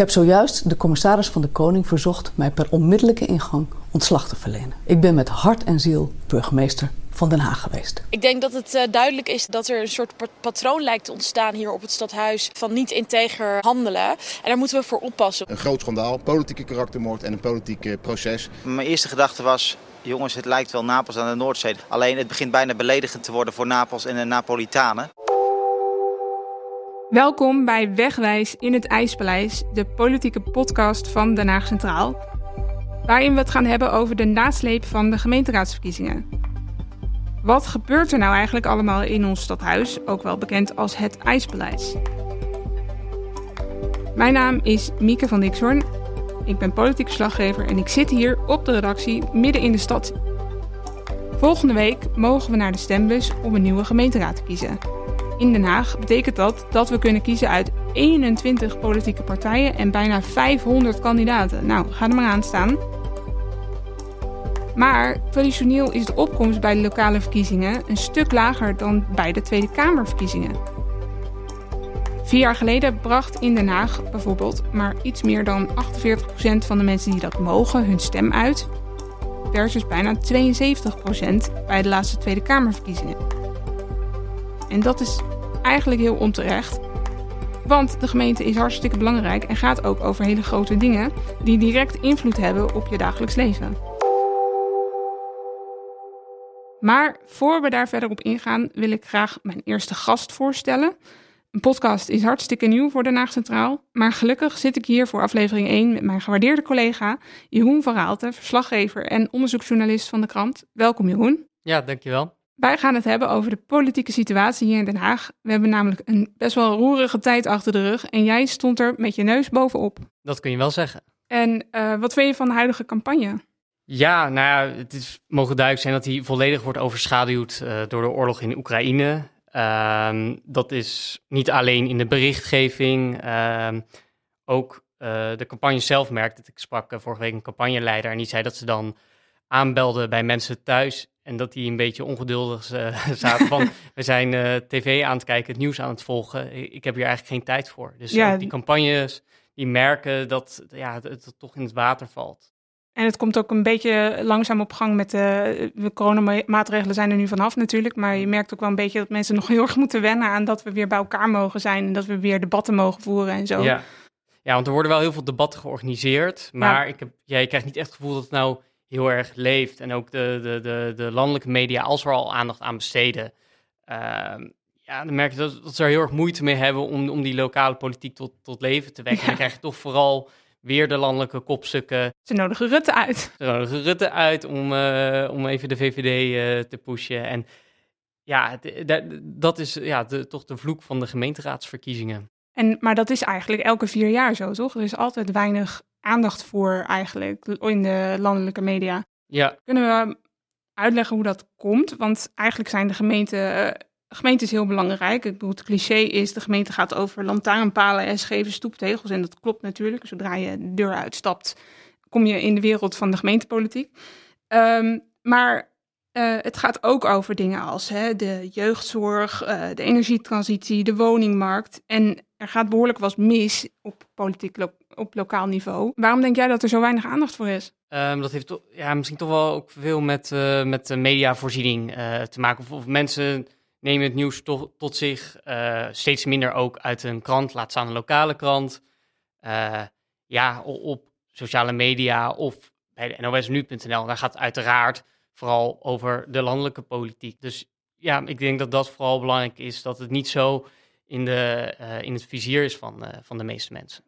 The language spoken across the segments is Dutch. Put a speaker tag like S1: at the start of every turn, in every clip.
S1: heb zojuist de commissaris van de Koning verzocht mij per onmiddellijke ingang ontslag te verlenen. Ik ben met hart en ziel burgemeester van Den Haag geweest.
S2: Ik denk dat het uh, duidelijk is dat er een soort patroon lijkt te ontstaan hier op het stadhuis van niet integer handelen. En daar moeten we voor oppassen.
S3: Een groot schandaal, politieke karaktermoord en een politiek uh, proces.
S4: Mijn eerste gedachte was, jongens, het lijkt wel Napels aan de Noordzee. Alleen het begint bijna beledigend te worden voor Napels en de Napolitanen.
S5: Welkom bij Wegwijs in het IJspaleis, de politieke podcast van Den Haag Centraal. Waarin we het gaan hebben over de nasleep van de gemeenteraadsverkiezingen. Wat gebeurt er nou eigenlijk allemaal in ons stadhuis, ook wel bekend als het IJspaleis? Mijn naam is Mieke van Dixhoorn. Ik ben politiek verslaggever en ik zit hier op de redactie midden in de stad. Volgende week mogen we naar de stembus om een nieuwe gemeenteraad te kiezen. In Den Haag betekent dat dat we kunnen kiezen uit 21 politieke partijen en bijna 500 kandidaten. Nou, ga er maar aan staan. Maar traditioneel is de opkomst bij de lokale verkiezingen een stuk lager dan bij de Tweede Kamerverkiezingen. Vier jaar geleden bracht in Den Haag bijvoorbeeld maar iets meer dan 48% van de mensen die dat mogen hun stem uit, versus bijna 72% bij de laatste Tweede Kamerverkiezingen. En dat is eigenlijk heel onterecht. Want de gemeente is hartstikke belangrijk en gaat ook over hele grote dingen die direct invloed hebben op je dagelijks leven. Maar voor we daar verder op ingaan, wil ik graag mijn eerste gast voorstellen. Een podcast is hartstikke nieuw voor Den Haag Centraal. Maar gelukkig zit ik hier voor aflevering 1 met mijn gewaardeerde collega Jeroen van Raalte, verslaggever en onderzoeksjournalist van de krant. Welkom Jeroen.
S6: Ja, dankjewel.
S5: Wij gaan het hebben over de politieke situatie hier in Den Haag. We hebben namelijk een best wel roerige tijd achter de rug en jij stond er met je neus bovenop.
S6: Dat kun je wel zeggen.
S5: En uh, wat vind je van de huidige campagne?
S6: Ja, nou ja, het is, mogen duidelijk zijn dat hij volledig wordt overschaduwd uh, door de oorlog in Oekraïne. Uh, dat is niet alleen in de berichtgeving, ehm, ook uh, de campagne zelf merkt het. Ik sprak vorige week een campagneleider en die zei dat ze dan aanbelden bij mensen thuis en dat die een beetje ongeduldig uh, zaten van, we zijn uh, tv aan het kijken, het nieuws aan het volgen. Ik heb hier eigenlijk geen tijd voor. Dus ja, die campagnes, die merken dat ja, het, het, toch in het water valt.
S5: En het komt ook een beetje langzaam op gang met de, de coronamaatregelen zijn er nu vanaf natuurlijk. Maar je merkt ook wel een beetje dat mensen nog heel erg moeten wennen aan dat we weer bij elkaar mogen zijn. En dat we weer debatten mogen voeren en zo.
S6: Ja, ja want er worden wel heel veel debatten georganiseerd. Maar ja. ik heb, ja, je krijgt niet echt het gevoel dat het nou heel erg leeft. En ook de, de, de, de landelijke media, als we er al aandacht aan besteden, uh, ja, dan merk je dat, dat, ze er heel erg moeite mee hebben om, om die lokale politiek tot, tot leven te wekken. Ja. En dan krijg je toch vooral weer de landelijke kopstukken.
S5: Ze nodigen Rutte uit.
S6: Ze nodigen Rutte uit om, uh, om even de VVD uh, eh, te pushen. En ja, het, dat is ja, de, toch de vloek van de gemeenteraadsverkiezingen.
S5: En, maar dat is eigenlijk elke vier jaar zo, toch? Er is altijd weinig aandacht voor eigenlijk in de landelijke media.
S6: Ja.
S5: Kunnen we uitleggen hoe dat komt? Want eigenlijk zijn de gemeenten, uh, gemeente is heel belangrijk. Ik bedoel, het cliché is, de gemeente gaat over lantaarnpalen en scheve stoeptegels. En dat klopt natuurlijk. Zodra je de deur uitstapt, kom je in de wereld van de gemeentepolitiek. Um, maar uh, het gaat ook over dingen als hè, de jeugdzorg, uh, de energietransitie, de woningmarkt. En er gaat behoorlijk wat mis op politiek lo op lokaal niveau. Waarom denk jij dat er zo weinig aandacht voor is?
S6: Um, dat heeft ja, misschien toch wel ook veel met, uh, met de mediavoorziening te maken. Of, of, mensen nemen het nieuws to tot zich steeds minder ook uit een krant, laat staan een lokale krant. ja, op, op sociale media of bij de NOSNU.nl. Daar gaat uiteraard vooral over de landelijke politiek. Dus ja, ik denk dat dat vooral belangrijk is, dat het niet zo in, de, in het vizier is van, van de meeste mensen.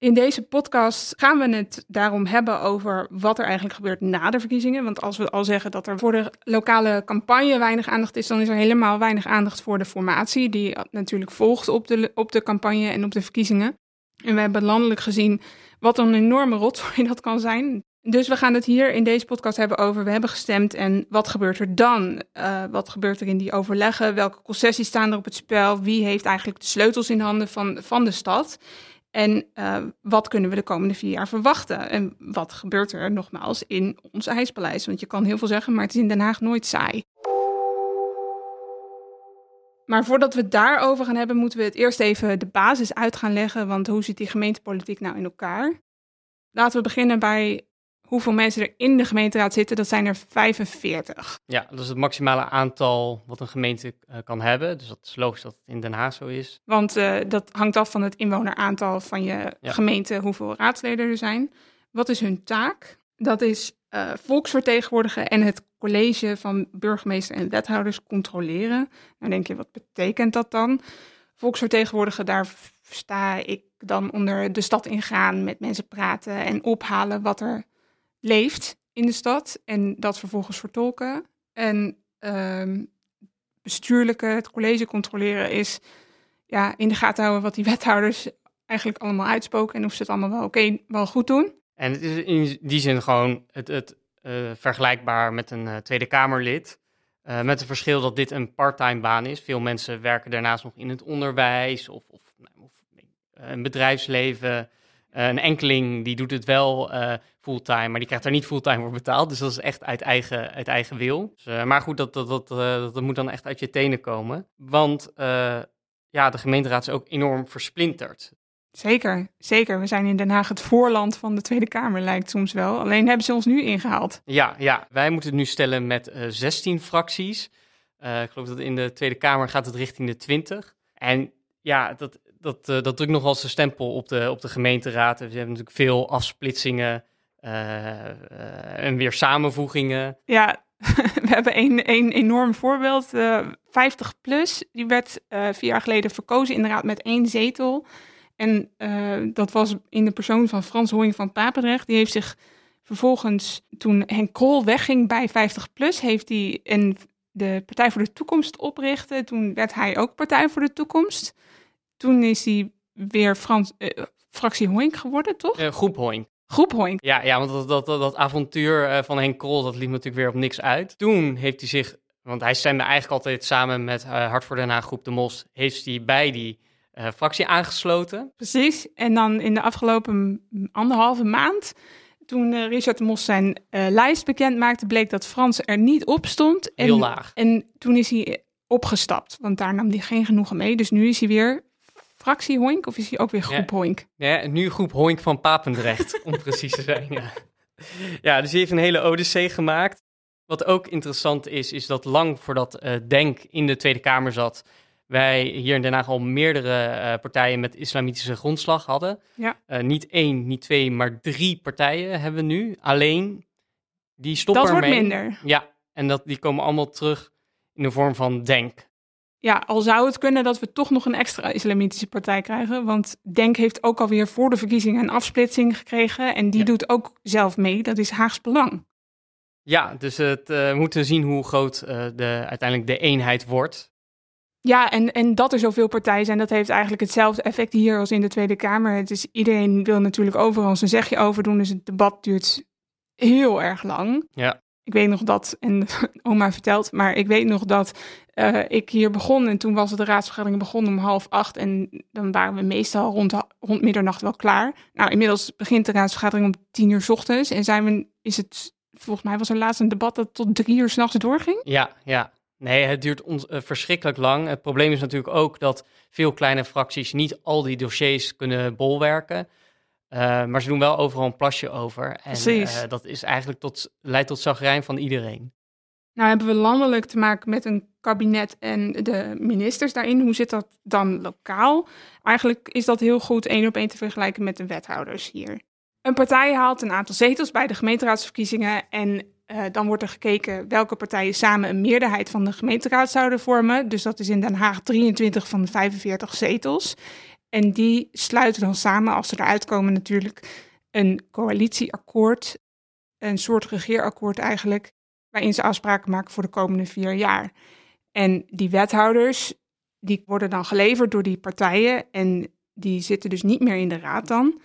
S5: In deze podcast gaan we het daarom hebben over wat er eigenlijk gebeurt na de verkiezingen. Want als we al zeggen dat er voor de lokale campagne weinig aandacht is, dan is er helemaal weinig aandacht voor de formatie, die natuurlijk volgt op de, op de campagne en op de verkiezingen. En we hebben landelijk gezien wat een enorme rotzooi dat kan zijn. Dus we gaan het hier in deze podcast hebben over we hebben gestemd en wat gebeurt er dan? Uh, wat gebeurt er in die overleggen? Welke concessies staan er op het spel? Wie heeft eigenlijk de sleutels in handen van, van de stad? En uh, wat kunnen we de komende vier jaar verwachten? En wat gebeurt er nogmaals in ons ijspaleis? Want je kan heel veel zeggen, maar het is in Den Haag nooit saai. Maar voordat we het daarover gaan hebben, moeten we het eerst even de basis uit gaan leggen. Want hoe zit die gemeentepolitiek nou in elkaar? Laten we beginnen bij hoeveel mensen er in de gemeenteraad zitten. Dat zijn er 45.
S6: Ja, dat is het maximale aantal wat een gemeente uh, kan hebben. Dus dat is logisch dat het in Den Haag zo is.
S5: Want uh, dat hangt af van het inwoneraantal van je ja. gemeente, hoeveel raadsleden er zijn. Wat is hun taak? Dat is uh, volksvertegenwoordigen en het college van burgemeester en wethouders controleren. Nou denk je, wat betekent dat dan? Volksvertegenwoordigen, daar sta ik dan onder de stad ingaan, met mensen praten en ophalen wat er leeft in de stad en dat vervolgens vertolken. En uh, bestuurlijke, het college controleren is ja, in de gaten houden wat die wethouders eigenlijk allemaal uitspoken en of ze het allemaal wel oké, wel goed doen.
S6: En het is in die zin gewoon het, het uh, vergelijkbaar met een uh, Tweede Kamerlid. Uh, met het verschil dat dit een parttime baan is. Veel mensen werken daarnaast nog in het onderwijs of, of, of een bedrijfsleven. een enkeling die doet het wel fulltime, maar die krijgt daar niet fulltime voor betaald. Dus dat is echt uit eigen, uit eigen wil. Dus, maar goed, dat, dat, dat, dat, moet dan echt uit je tenen komen. Want ja, de gemeenteraad is ook enorm versplinterd.
S5: Zeker, zeker. We zijn in Den Haag het voorland van de Tweede Kamer, lijkt soms wel. Alleen hebben ze ons nu ingehaald.
S6: Ja, ja. wij moeten het nu stellen met uh, 16 fracties. Ik geloof dat in de Tweede Kamer gaat het richting de 20. En ja, dat, dat, dat drukt nogal zijn stempel op de, op de gemeenteraad. We hebben natuurlijk veel afsplitsingen en weer samenvoegingen.
S5: Ja, we hebben een, een enorm voorbeeld. 50 plus, die werd vier jaar geleden verkozen inderdaad met één zetel. En dat was in de persoon van Frans Hoing van Papendrecht. Die heeft zich vervolgens, toen Henk Krol wegging bij 50PLUS, heeft hij een, de Partij voor de Toekomst oprichten. Toen werd hij ook Partij voor de Toekomst. Toen is hij weer Frans, fractie Hoing geworden, toch?
S6: Uh, groep Hoing.
S5: Groep Hoing.
S6: Ja, ja want dat, dat, dat, dat avontuur van Henk Krol, dat liep natuurlijk weer op niks uit. Toen heeft hij zich, want hij stemde eigenlijk altijd samen met Hart voor Den Haag Groep De Mos, heeft hij bij die uh, fractie aangesloten.
S5: Precies. En dan in de afgelopen anderhalve maand, toen uh, Richard de Mos zijn uh, lijst bekend maakte, bleek dat Frans er niet op stond.
S6: En, Heel laag.
S5: En toen is hij opgestapt, want daar nam hij geen genoegen mee. Dus nu is hij weer fractie Hoink of is hij ook weer groep
S6: ja.
S5: Hoink?
S6: Ja, nu groep Hoink van Papendrecht, om precies te zijn. Ja. ja, dus hij heeft een hele odyssee gemaakt. Wat ook interessant is, is dat lang voordat uh, Denk in de Tweede Kamer zat, wij hier in Den Haag al meerdere uh, partijen met islamitische grondslag hadden.
S5: Ja.
S6: Uh, niet één, niet twee, maar drie partijen hebben we nu. Alleen, die stoppen
S5: dat
S6: ermee.
S5: wordt minder.
S6: Ja, en dat, die komen allemaal terug in de vorm van Denk.
S5: Ja, al zou het kunnen dat we toch nog een extra islamitische partij krijgen. Want Denk heeft ook alweer voor de verkiezingen een afsplitsing gekregen. En die ja. doet ook zelf mee. Dat is Haags Belang.
S6: Ja, dus het, uh, we moeten zien hoe groot de, uiteindelijk de eenheid wordt.
S5: Ja, en, en dat er zoveel partijen zijn, dat heeft eigenlijk hetzelfde effect hier als in de Tweede Kamer. Het is, iedereen wil natuurlijk overal zijn zegje over doen, dus het debat duurt heel erg lang.
S6: Ja.
S5: Ik weet nog dat, en oma vertelt, maar ik weet nog dat uh, ik hier begon en toen was de raadsvergadering begonnen om half acht en dan waren we meestal rond, rond middernacht wel klaar. Nou, inmiddels begint de raadsvergadering om tien uur s ochtends en zijn we, is het, volgens mij was er laatst een debat dat tot drie uur s'nachts doorging.
S6: Ja, ja. Nee, het duurt ons uh, verschrikkelijk lang. Het probleem is natuurlijk ook dat veel kleine fracties niet al die dossiers kunnen bolwerken. Uh, maar ze doen wel overal een plasje over. En. Uh, dat is eigenlijk tot, leidt tot zagrijn van iedereen.
S5: Nou hebben we landelijk te maken met een kabinet en de ministers daarin. Hoe zit dat dan lokaal? Eigenlijk is dat heel goed één op één te vergelijken met de wethouders hier. Een partij haalt een aantal zetels bij de gemeenteraadsverkiezingen en uh, dan wordt er gekeken welke partijen samen een meerderheid van de gemeenteraad zouden vormen. Dus dat is in Den Haag 23 van de 45 zetels. En die sluiten dan samen, als ze eruit komen natuurlijk, een coalitieakkoord. Een soort regeerakkoord eigenlijk, waarin ze afspraken maken voor de komende vier jaar. En die wethouders, die worden dan geleverd door die partijen en die zitten dus niet meer in de raad dan.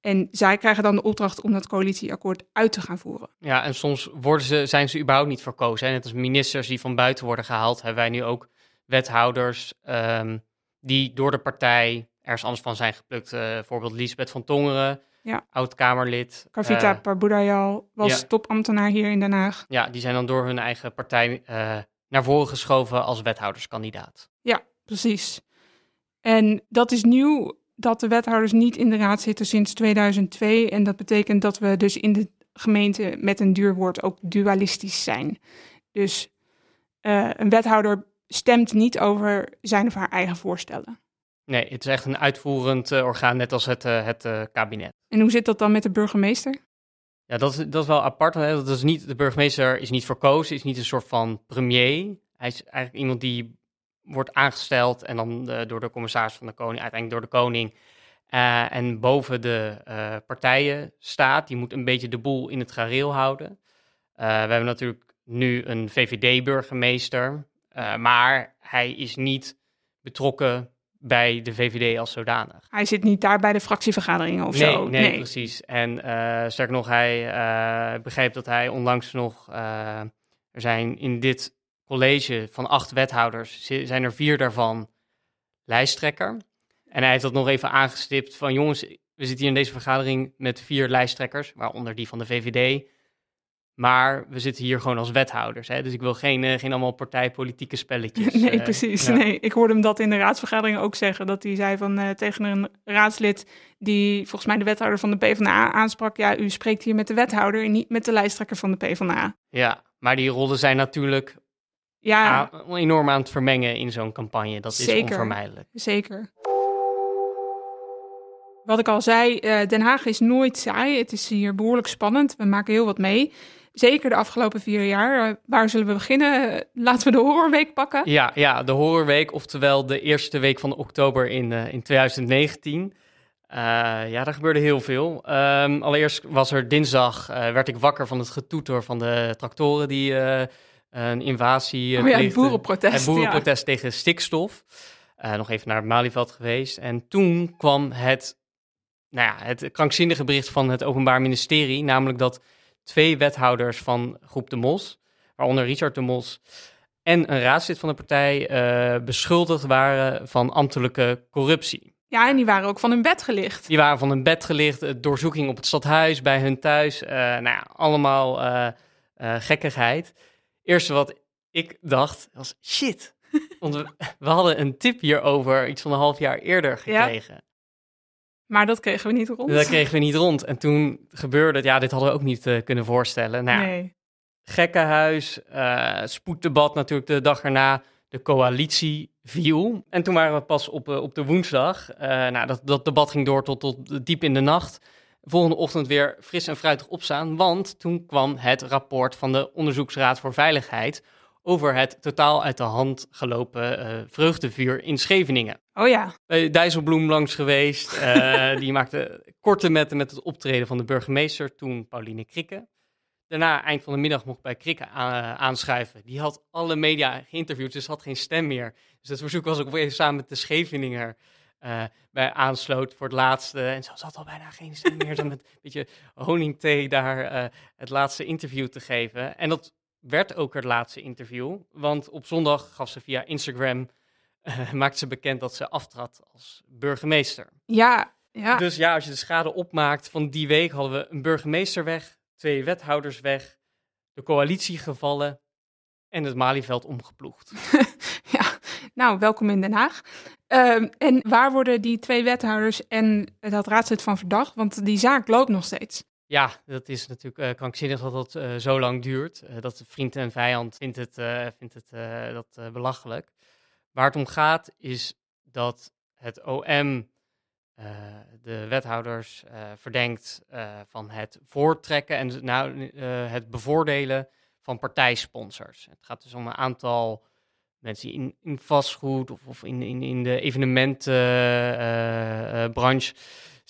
S5: En zij krijgen dan de opdracht om dat coalitieakkoord uit te gaan voeren.
S6: Ja, en soms worden ze, zijn ze überhaupt niet verkozen. Hè? Net als ministers die van buiten worden gehaald, hebben wij nu ook wethouders um, die door de partij ergens anders van zijn geplukt. Uh, bijvoorbeeld Lisbeth van Tongeren,
S5: ja.
S6: oud-Kamerlid.
S5: Kavita uh, Parbudayal was ja. topambtenaar hier in Den Haag.
S6: Ja, die zijn dan door hun eigen partij uh, naar voren geschoven als wethouderskandidaat.
S5: Ja, precies. En dat is nieuw dat de wethouders niet in de raad zitten sinds 2002. En dat betekent dat we dus in de gemeente met een duur woord ook dualistisch zijn. Dus uh, een wethouder stemt niet over zijn of haar eigen voorstellen.
S6: Nee, het is echt een uitvoerend uh, orgaan, net als het, uh, het kabinet.
S5: En hoe zit dat dan met de burgemeester?
S6: Ja, dat is, dat is wel apart. Hè? Dat is niet, de burgemeester is niet verkozen, is niet een soort van premier. Hij is eigenlijk iemand die wordt aangesteld en dan door de commissaris van de koning, uiteindelijk door de koning. En boven de partijen staat. Die moet een beetje de boel in het gareel houden. We hebben natuurlijk nu een VVD-burgemeester, maar hij is niet betrokken bij de VVD als zodanig.
S5: Hij zit niet daar bij de fractievergaderingen of
S6: nee,
S5: zo?
S6: Nee, nee, precies. En sterker nog, hij begreep dat hij onlangs nog... er zijn in dit college van acht wethouders, zijn er vier daarvan lijsttrekker. En hij heeft dat nog even aangestipt van jongens, we zitten hier in deze vergadering met vier lijsttrekkers, waaronder die van de VVD. Maar we zitten hier gewoon als wethouders. Hè? Dus ik wil geen, uh, geen allemaal partijpolitieke spelletjes.
S5: Nee, uh, precies. Ja. Nee, ik hoorde hem dat in de raadsvergadering ook zeggen. Dat hij zei van, uh, tegen een raadslid die volgens mij de wethouder van de PvdA aansprak. Ja, u spreekt hier met de wethouder en niet met de lijsttrekker van de PvdA.
S6: Ja, maar die rollen zijn natuurlijk
S5: ja.
S6: enorm aan het vermengen in zo'n campagne. Dat is
S5: Zeker.
S6: onvermijdelijk.
S5: Zeker. Wat ik al zei, uh, Den Haag is nooit saai. Het is hier behoorlijk spannend. We maken heel wat mee. Zeker de afgelopen vier jaar. Uh, waar zullen we beginnen? Uh, laten we de horrorweek pakken.
S6: Ja, ja, de horrorweek, oftewel de eerste week van oktober in, in 2019. ja, daar gebeurde heel veel. Um, allereerst was er dinsdag, werd ik wakker van het getoeter van de tractoren die een invasie...
S5: oh ja, boerenprotest.
S6: Het boerenprotest ja. tegen stikstof. nog even naar het Malieveld geweest. En toen kwam het nou ja, het krankzinnige bericht van het Openbaar Ministerie, namelijk dat twee wethouders van groep De Mos, waaronder Richard De Mos en een raadslid van de partij, uh, beschuldigd waren van ambtelijke corruptie.
S5: Ja, en die waren ook van hun bed gelicht.
S6: Die waren van hun bed gelicht, doorzoeking op het stadhuis, bij hun thuis, uh, nou ja, allemaal uh, gekkigheid. Eerste wat ik dacht was, shit, want we, we, hadden een tip hierover iets van een half jaar eerder gekregen. Ja.
S5: Maar dat kregen we niet rond.
S6: Dat kregen we niet rond. En toen gebeurde het, ja, dit hadden we ook niet uh, kunnen voorstellen. Nou,
S5: nee.
S6: Gekkenhuis, uh, spoeddebat natuurlijk de dag erna. De coalitie viel. En toen waren we pas op, uh, op de woensdag. nou, dat, dat debat ging door tot, tot diep in de nacht. Volgende ochtend weer fris en fruitig opstaan. Want toen kwam het rapport van de Onderzoeksraad voor Veiligheid over het totaal uit de hand gelopen uh, vreugdevuur in Scheveningen.
S5: Oh ja.
S6: Bij Dijsselbloem langs geweest. Uh, die maakte korte metten met het optreden van de burgemeester, toen Pauline Krikke. Daarna, eind van de middag, mocht bij Krikke aanschuiven. Die had alle media geïnterviewd, dus had geen stem meer. Dus het verzoek was ook weer samen met de Scheveninger uh, bij aansloot voor het laatste. En ze had al bijna geen stem meer, dan met een beetje honingthee daar het laatste interview te geven. En dat werd ook het laatste interview. Want op zondag gaf ze via Instagram, uh, maakte ze bekend dat ze aftrad als burgemeester.
S5: Ja, ja.
S6: Dus ja, als je de schade opmaakt van die week, hadden we een burgemeester weg, twee wethouders weg, de coalitie gevallen en het Malieveld omgeploegd.
S5: ja, nou, welkom in Den Haag. Uh, en waar worden die twee wethouders en dat raadslid van verdacht? Want die zaak loopt nog steeds.
S6: Ja, dat is natuurlijk uh, krankzinnig dat dat uh, zo lang duurt. Uh, dat vriend en vijand vindt het, vindt het dat belachelijk. Waar het om gaat is dat het OM de wethouders verdenkt van het voortrekken en nou, het bevoordelen van partijsponsors. Het gaat dus om een aantal mensen in, in vastgoed of, of in, in, in de evenementenbranche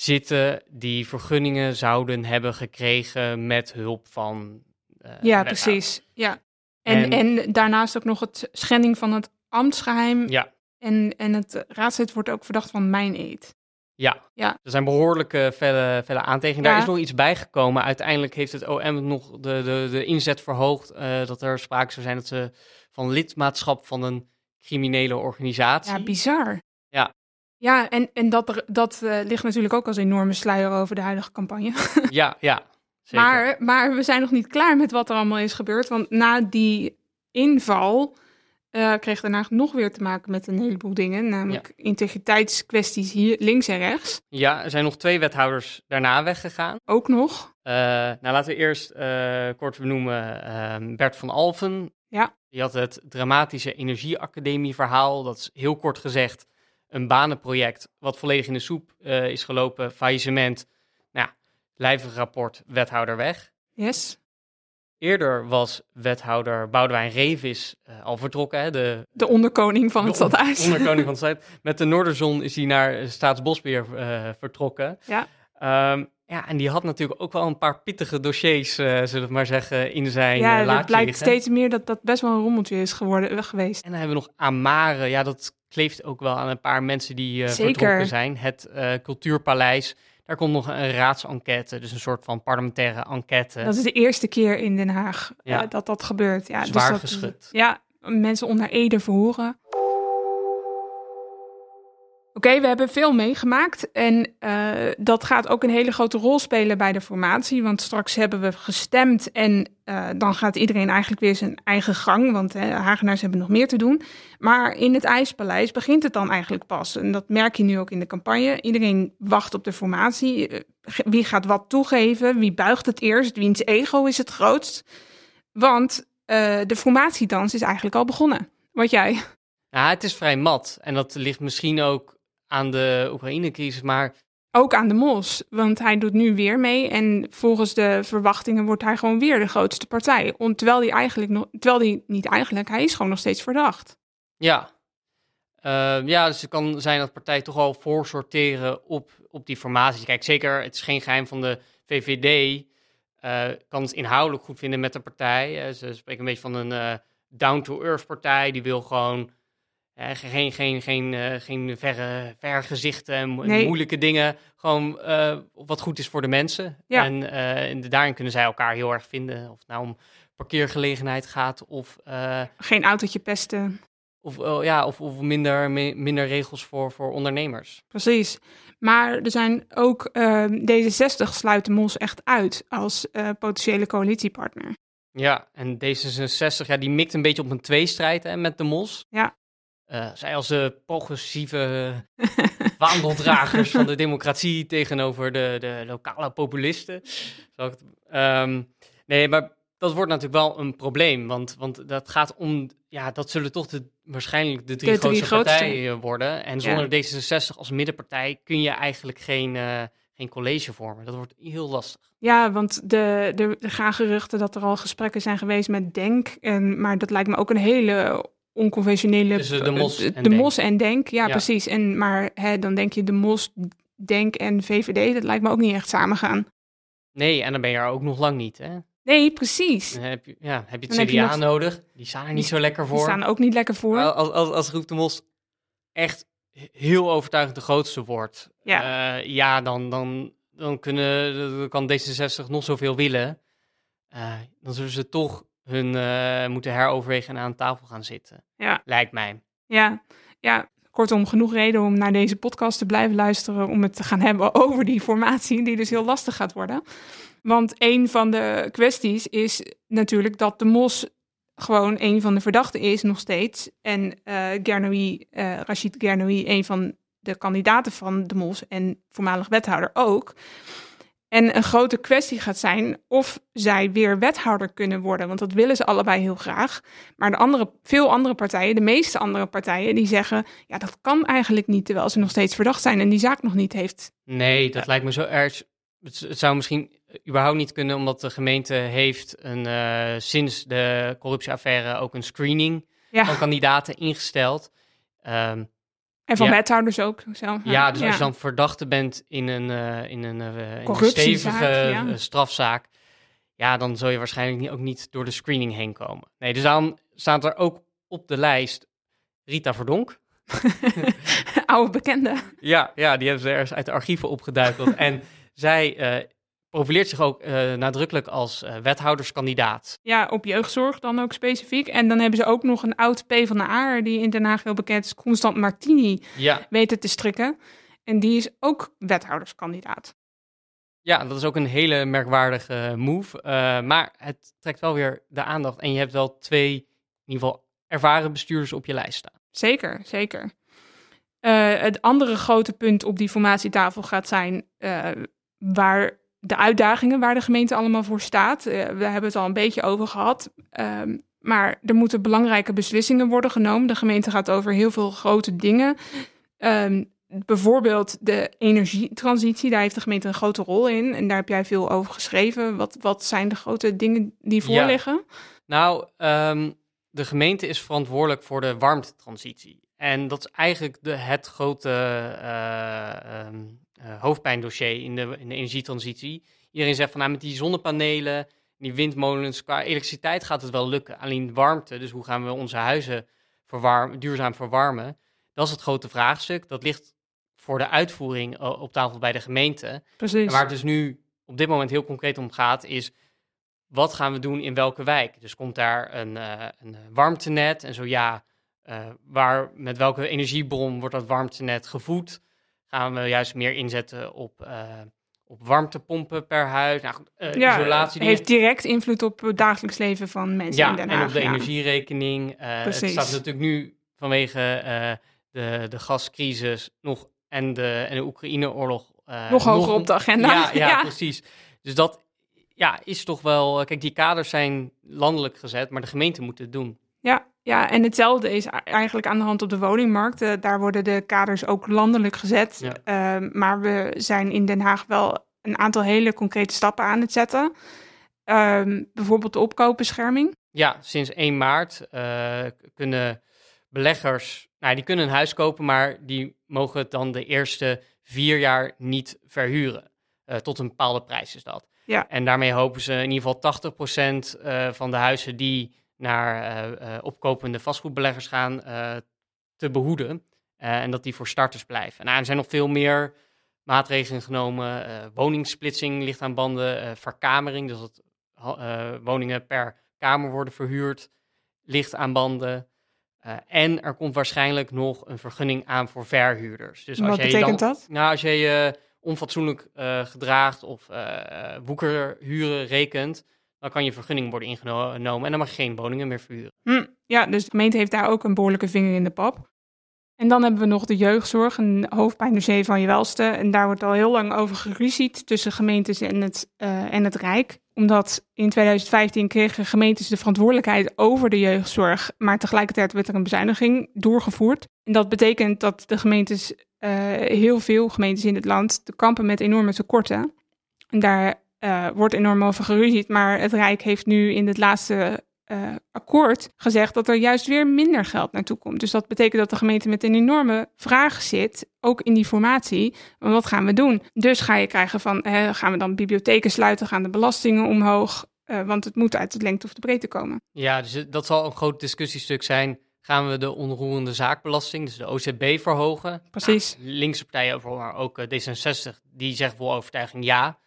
S6: zitten die vergunningen zouden hebben gekregen met hulp van.
S5: Uh, ja, precies. Ja. En, en, en, daarnaast ook nog het schending van het ambtsgeheim.
S6: Ja.
S5: En, en het raadslid wordt ook verdacht van mijn eet.
S6: Ja.
S5: ja,
S6: er zijn behoorlijke felle, felle aantekeningen. Ja. Daar is nog iets bijgekomen. Uiteindelijk heeft het OM nog de, de, de inzet verhoogd. Uh, dat er sprake zou zijn dat ze van lidmaatschap van een criminele organisatie.
S5: Ja, bizar.
S6: Ja,
S5: ja, en, en dat, dat uh, ligt natuurlijk ook als enorme sluier over de huidige campagne.
S6: ja, ja.
S5: Zeker. Maar, maar we zijn nog niet klaar met wat er allemaal is gebeurd. Want na die inval uh, kreeg Den Haag nog weer te maken met een heleboel dingen, namelijk integriteitskwesties hier links en rechts.
S6: Ja, er zijn nog twee wethouders daarna weggegaan.
S5: Ook nog.
S6: Uh, nou, laten we eerst kort benoemen uh, Bert van Alfen.
S5: Ja.
S6: Die had het dramatische Energieacademie verhaal. Dat is heel kort gezegd een banenproject wat volledig in de soep is gelopen. Faillissement. Nou, lijvig rapport, wethouder weg.
S5: Yes.
S6: Eerder was wethouder Boudewijn Revis uh, al vertrokken. Hè, de,
S5: de onderkoning van het stadhuis.
S6: De onderkoning van het stad. Met de Noorderzon is hij naar Staatsbosbeheer uh, vertrokken.
S5: Ja.
S6: Um, ja, en die had natuurlijk ook wel een paar pittige dossiers, uh, zullen we maar zeggen, in zijn
S5: Ja, het blijkt
S6: liggen.
S5: steeds meer dat dat best wel een rommeltje is geworden, geweest.
S6: En dan hebben we nog Amare. Ja, dat kleeft ook wel aan een paar mensen die
S5: Zeker.
S6: vertrokken zijn. Het Cultuurpaleis. Daar komt nog een raadsenquête, dus een soort van parlementaire enquête.
S5: Dat is de eerste keer in Den Haag
S6: Ja.
S5: uh, dat dat gebeurt. Ja,
S6: Zwaar
S5: dus dat,
S6: geschud.
S5: Ja, mensen onder Ede verhoren. Oké, we hebben veel meegemaakt en uh, dat gaat ook een hele grote rol spelen bij de formatie. Want straks hebben we gestemd en uh, dan gaat iedereen eigenlijk weer zijn eigen gang. Want hè, Hagenaars hebben nog meer te doen. Maar in het IJspaleis begint het dan eigenlijk pas. En dat merk je nu ook in de campagne. Iedereen wacht op de formatie. Uh, wie gaat wat toegeven? Wie buigt het eerst? Wiens ego is het grootst? Want de formatiedans is eigenlijk al begonnen. Wat jij?
S6: Ja, het is vrij mat. En dat ligt misschien ook aan de Oekraïne-crisis, maar...
S5: Ook aan de Mos, want hij doet nu weer mee en volgens de verwachtingen wordt hij gewoon weer de grootste partij. Terwijl hij eigenlijk nog, terwijl hij niet eigenlijk, hij is gewoon nog steeds verdacht.
S6: Ja, uh, ja dus het kan zijn dat partijen toch al voorsorteren op, op die formatie. Kijk, zeker, het is geen geheim van de VVD, uh, kan het inhoudelijk goed vinden met de partij. Uh, ze spreken een beetje van een uh, down-to-earth partij, die wil gewoon geen, geen, geen, uh, geen verre, verre gezichten en mo
S5: Nee.
S6: moeilijke dingen. Gewoon uh, wat goed is voor de mensen.
S5: Ja.
S6: En, en daarin kunnen zij elkaar heel erg vinden. Of het nou om parkeergelegenheid gaat of...
S5: Geen autootje pesten.
S6: Of, ja, of, of minder, mi minder regels voor, voor ondernemers.
S5: Precies. Maar er zijn ook uh, D66 sluit de Mos echt uit als uh, potentiële coalitiepartner.
S6: Ja, en D66, ja, die mikt een beetje op een tweestrijd hè, met de Mos.
S5: Ja.
S6: Uh, zij als de progressieve waandeldragers van de democratie tegenover de, de lokale populisten. Zal ik het, um, nee, maar dat wordt natuurlijk wel een probleem, want, want dat gaat om, ja, dat zullen toch de, waarschijnlijk de drie,
S5: De drie
S6: grootste
S5: grootste.
S6: partijen worden. En zonder D66 als middenpartij kun je eigenlijk geen, uh, geen college vormen. Dat wordt heel lastig.
S5: Ja, want de, de, er gaan geruchten dat er al gesprekken zijn geweest met Denk, en, maar dat lijkt me ook een hele onconventionele...
S6: Tussen de Mos en
S5: de
S6: Denk.
S5: Mos en Denk, ja,
S6: Ja.
S5: precies. En, maar hè, dan denk je de Mos, Denk en VVD, dat lijkt me ook niet echt samengaan.
S6: Nee, en dan ben je er ook nog lang niet, hè?
S5: Nee, precies.
S6: Dan heb je, ja, heb je het
S5: Dan je
S6: CDA
S5: nog-
S6: nodig. Die staan er niet zo lekker
S5: Die
S6: voor.
S5: staan er ook niet lekker voor.
S6: Als, als, als Roep de Mos echt heel overtuigend de grootste wordt,
S5: Ja.
S6: ja, ja dan, dan, dan, kunnen, dan kan D66 nog zoveel willen. Eh, dan zullen ze toch hun eh, moeten heroverwegen en aan tafel gaan zitten.
S5: Ja.
S6: Lijkt mij.
S5: Ja, ja, kortom, genoeg reden om naar deze podcast te blijven luisteren. Om het te gaan hebben over die formatie, die dus heel lastig gaat worden. Want een van de kwesties is natuurlijk dat de Mos gewoon een van de verdachten is nog steeds. En eh Gernoui, eh, Rachid Gernoui, een van de kandidaten van de Mos en voormalig wethouder ook. En een grote kwestie gaat zijn of zij weer wethouder kunnen worden. Want dat willen ze allebei heel graag. Maar de andere, veel andere partijen, de meeste andere partijen, die zeggen: ja, dat kan eigenlijk niet, terwijl ze nog steeds verdacht zijn en die zaak nog niet heeft.
S6: Nee, dat lijkt me zo erg. Het, het zou misschien überhaupt niet kunnen, omdat de gemeente heeft een, eh, sinds de corruptieaffaire ook een screening
S5: Ja,
S6: van kandidaten ingesteld. Ehm,
S5: en van
S6: ja.
S5: wethouders ook. Zo.
S6: Ja, dus als je dan verdachte bent in een, eh, in een, in een stevige
S5: ja.
S6: eh, strafzaak, ja, dan zul je waarschijnlijk niet, ook niet door de screening heen komen. Nee, dus daarom staat er ook op de lijst Rita Verdonk.
S5: Oude bekende.
S6: Ja, ja, die hebben ze ergens uit de archieven opgeduikeld. en zij profileert zich ook eh, nadrukkelijk als eh, wethouderskandidaat.
S5: Ja, op jeugdzorg dan ook specifiek. En dan hebben ze ook nog een oud P van de A die in Den Haag heel bekend is, Constant Martini,
S6: Ja,
S5: weten te strikken. En die is ook wethouderskandidaat.
S6: ja, dat is ook een hele merkwaardige move. Eh, maar het trekt wel weer de aandacht. En je hebt wel twee, in ieder geval ervaren bestuurders op je lijst staan.
S5: Zeker, zeker. Het andere grote punt op die formatietafel gaat zijn waar de uitdagingen waar de gemeente allemaal voor staat. Uh, we hebben het al een beetje over gehad. Ehm, maar er moeten belangrijke beslissingen worden genomen. De gemeente gaat over heel veel grote dingen. Um, bijvoorbeeld de energietransitie, daar heeft de gemeente een grote rol in. En daar heb jij veel over geschreven. Wat, wat zijn de grote dingen die voorliggen?
S6: Ja. Nou, um, de gemeente is verantwoordelijk voor de warmtetransitie. En dat is eigenlijk de, het grote uh, um, uh, hoofdpijndossier in de, in de energietransitie. Iedereen zegt van nou, met die zonnepanelen, die windmolens, qua elektriciteit gaat het wel lukken. Alleen warmte, dus hoe gaan we onze huizen verwarmen, duurzaam verwarmen, dat is het grote vraagstuk. Dat ligt voor de uitvoering op tafel bij de gemeente.
S5: Precies.
S6: En waar het dus nu op dit moment heel concreet om gaat, is wat gaan we doen in welke wijk? Dus komt daar een, uh, een warmtenet? En zo ja, waar, met welke energiebron wordt dat warmtenet gevoed? Gaan we juist meer inzetten op, uh, op warmtepompen per huis? Nou,
S5: ja, isolatie. heeft direct invloed op het dagelijks leven van mensen
S6: ja,
S5: in Den Haag.
S6: en op de energierekening. het staat natuurlijk nu vanwege de, de gascrisis nog en de, en de Oekraïne-oorlog...
S5: nog hoger nog, op de agenda.
S6: Ja, ja, ja, precies. Dus dat ja, is toch wel. Kijk, die kaders zijn landelijk gezet, maar de gemeente moet het doen.
S5: Ja, ja, en hetzelfde is eigenlijk aan de hand op de woningmarkt. Uh, daar worden de kaders ook landelijk gezet. Ja. Uh, maar we zijn in Den Haag wel een aantal hele concrete stappen aan het zetten. Uh, bijvoorbeeld de opkoopbescherming.
S6: Ja, sinds 1 maart uh, kunnen beleggers, nou, die kunnen een huis kopen, maar die mogen het dan de eerste vier jaar niet verhuren. Uh, tot een bepaalde prijs is dat.
S5: Ja.
S6: En daarmee hopen ze in ieder geval 80% uh, van de huizen die naar uh, uh, opkopende vastgoedbeleggers gaan te behoeden. en dat die voor starters blijven. Nou, er zijn nog veel meer maatregelen genomen. woningsplitsing ligt aan banden. verkamering, dus dat woningen per kamer worden verhuurd, ligt aan banden. en er komt waarschijnlijk nog een vergunning aan voor verhuurders.
S5: Dus als Wat betekent
S6: dan,
S5: dat?
S6: Nou, als je je onfatsoenlijk uh, gedraagt of uh, woekerhuren rekent, dan kan je vergunning worden ingenomen en dan mag je geen woningen meer verhuren.
S5: Hm, ja, dus de gemeente heeft daar ook een behoorlijke vinger in de pap. En dan hebben we nog de jeugdzorg, een hoofdpijndossier van je welste. En daar wordt al heel lang over geruzied tussen gemeentes en het, uh, en het Rijk. Omdat in 2015 kregen gemeentes de verantwoordelijkheid over de jeugdzorg, maar tegelijkertijd werd er een bezuiniging doorgevoerd. En dat betekent dat de gemeentes uh, heel veel gemeentes in het land te kampen met enorme tekorten. En daar uh, wordt enorm over geruzied. Maar het Rijk heeft nu in het laatste uh, akkoord gezegd dat er juist weer minder geld naartoe komt. Dus dat betekent dat de gemeente met een enorme vraag zit, ook in die formatie. Wat gaan we doen? Dus ga je krijgen van, hè, gaan we dan bibliotheken sluiten? Gaan de belastingen omhoog? Uh, want het moet uit de lengte of de breedte komen.
S6: Ja, dus dat zal een groot discussiestuk zijn gaan we de onroerende zaakbelasting, dus de OCB, verhogen.
S5: Precies.
S6: Nou, linkse partijen, maar ook D66, die zeggen vol overtuiging ja.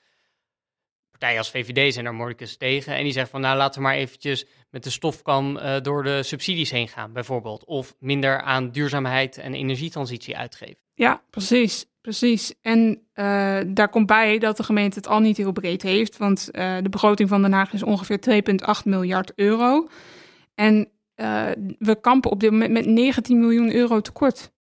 S6: Partijen als VVD zijn daar moordicus tegen. En die zeggen van nou laten we maar eventjes met de stofkam uh, door de subsidies heen gaan, bijvoorbeeld. Of minder aan duurzaamheid en energietransitie uitgeven.
S5: Ja, precies. Precies. En uh, daar komt bij dat de gemeente het al niet heel breed heeft. Want uh, de begroting van Den Haag is ongeveer 2,8 miljard euro. En we kampen op dit moment met 19 miljoen euro tekort.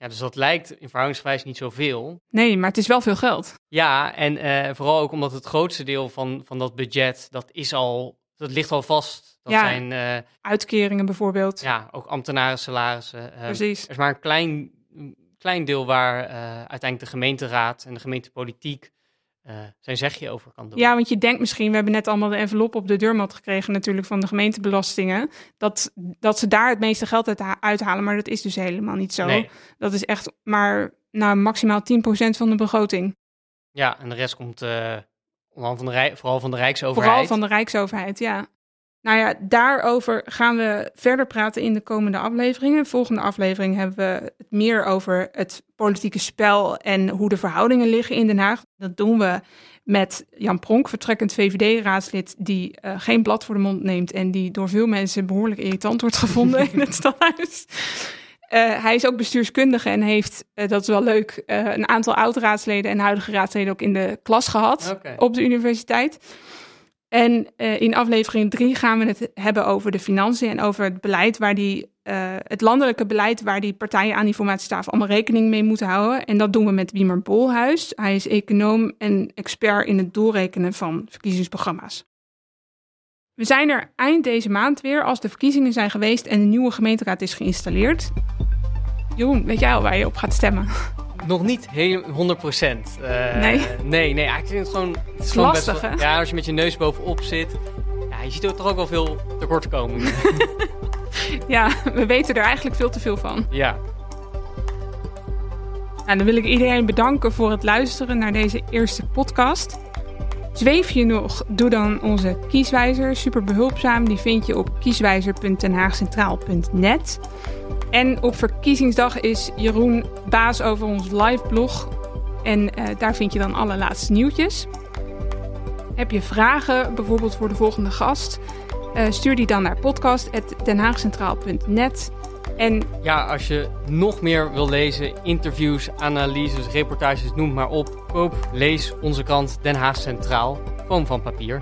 S6: Ja, dus dat lijkt in verhoudingsgewijs niet zoveel.
S5: Nee, maar het is wel veel geld.
S6: Ja, en uh, vooral ook omdat het grootste deel van, van dat budget, dat is al, dat ligt al vast. Dat
S5: ja,
S6: zijn uh,
S5: uitkeringen bijvoorbeeld.
S6: Ja, ook ambtenaren salarissen.
S5: Precies.
S6: Er is maar een klein, klein deel waar uiteindelijk de gemeenteraad en de gemeentepolitiek uh, zijn zegje over kan doen.
S5: Ja, want je denkt misschien, we hebben net allemaal de envelop op de deurmat gekregen natuurlijk van de gemeentebelastingen, dat, dat ze daar het meeste geld uit uithalen, maar dat is dus helemaal niet zo.
S6: Nee.
S5: Dat is echt maar nou, maximaal 10% van de begroting.
S6: Ja, en de rest komt uh, van de vooral van de Rijksoverheid.
S5: Vooral van de Rijksoverheid, ja. Nou ja, daarover gaan we verder praten in de komende afleveringen. Volgende aflevering hebben we het meer over het politieke spel en hoe de verhoudingen liggen in Den Haag. Dat doen we met Jan Pronk, vertrekkend VVD-raadslid, die uh, geen blad voor de mond neemt en die door veel mensen behoorlijk irritant wordt gevonden in het stadhuis. Uh, hij is ook bestuurskundige en heeft, uh, dat is wel leuk, een aantal oud-raadsleden en huidige raadsleden ook in de klas gehad
S6: okay.
S5: op de universiteit. En uh, in aflevering 3 gaan we het hebben over de financiën en over het beleid waar die, uh, het landelijke beleid waar die partijen aan die formatietafel allemaal rekening mee moeten houden. En dat doen we met Wiemer Bolhuis. Hij is econoom en expert in het doorrekenen van verkiezingsprogramma's. We zijn er eind deze maand weer als de verkiezingen zijn geweest en de nieuwe gemeenteraad is geïnstalleerd. Jeroen, weet jij al waar je op gaat stemmen?
S6: Nog niet helemaal 100 procent.
S5: Uh, nee?
S6: Nee, nee. Ik vind het gewoon...
S5: Het is lastig,
S6: hè? Ja, als je met je neus bovenop zit. Ja, je ziet er toch ook wel veel tekortkomingen.
S5: ja, we weten er eigenlijk veel te veel van.
S6: Ja.
S5: Nou, dan wil ik iedereen bedanken voor het luisteren naar deze eerste podcast. Zweef je nog? Doe dan onze kieswijzer. Super behulpzaam. Die vind je op kieswijzer.denhaagcentraal.net. En op verkiezingsdag is Jeroen baas over ons live blog. En uh, daar vind je dan alle laatste nieuwtjes. Heb je vragen, bijvoorbeeld voor de volgende gast? Uh, stuur die dan naar podcast.denhaagcentraal.net. En
S6: ja, als je nog meer wil lezen, interviews, analyses, reportages, noem maar op. Koop, lees onze krant Den Haag Centraal, gewoon van papier.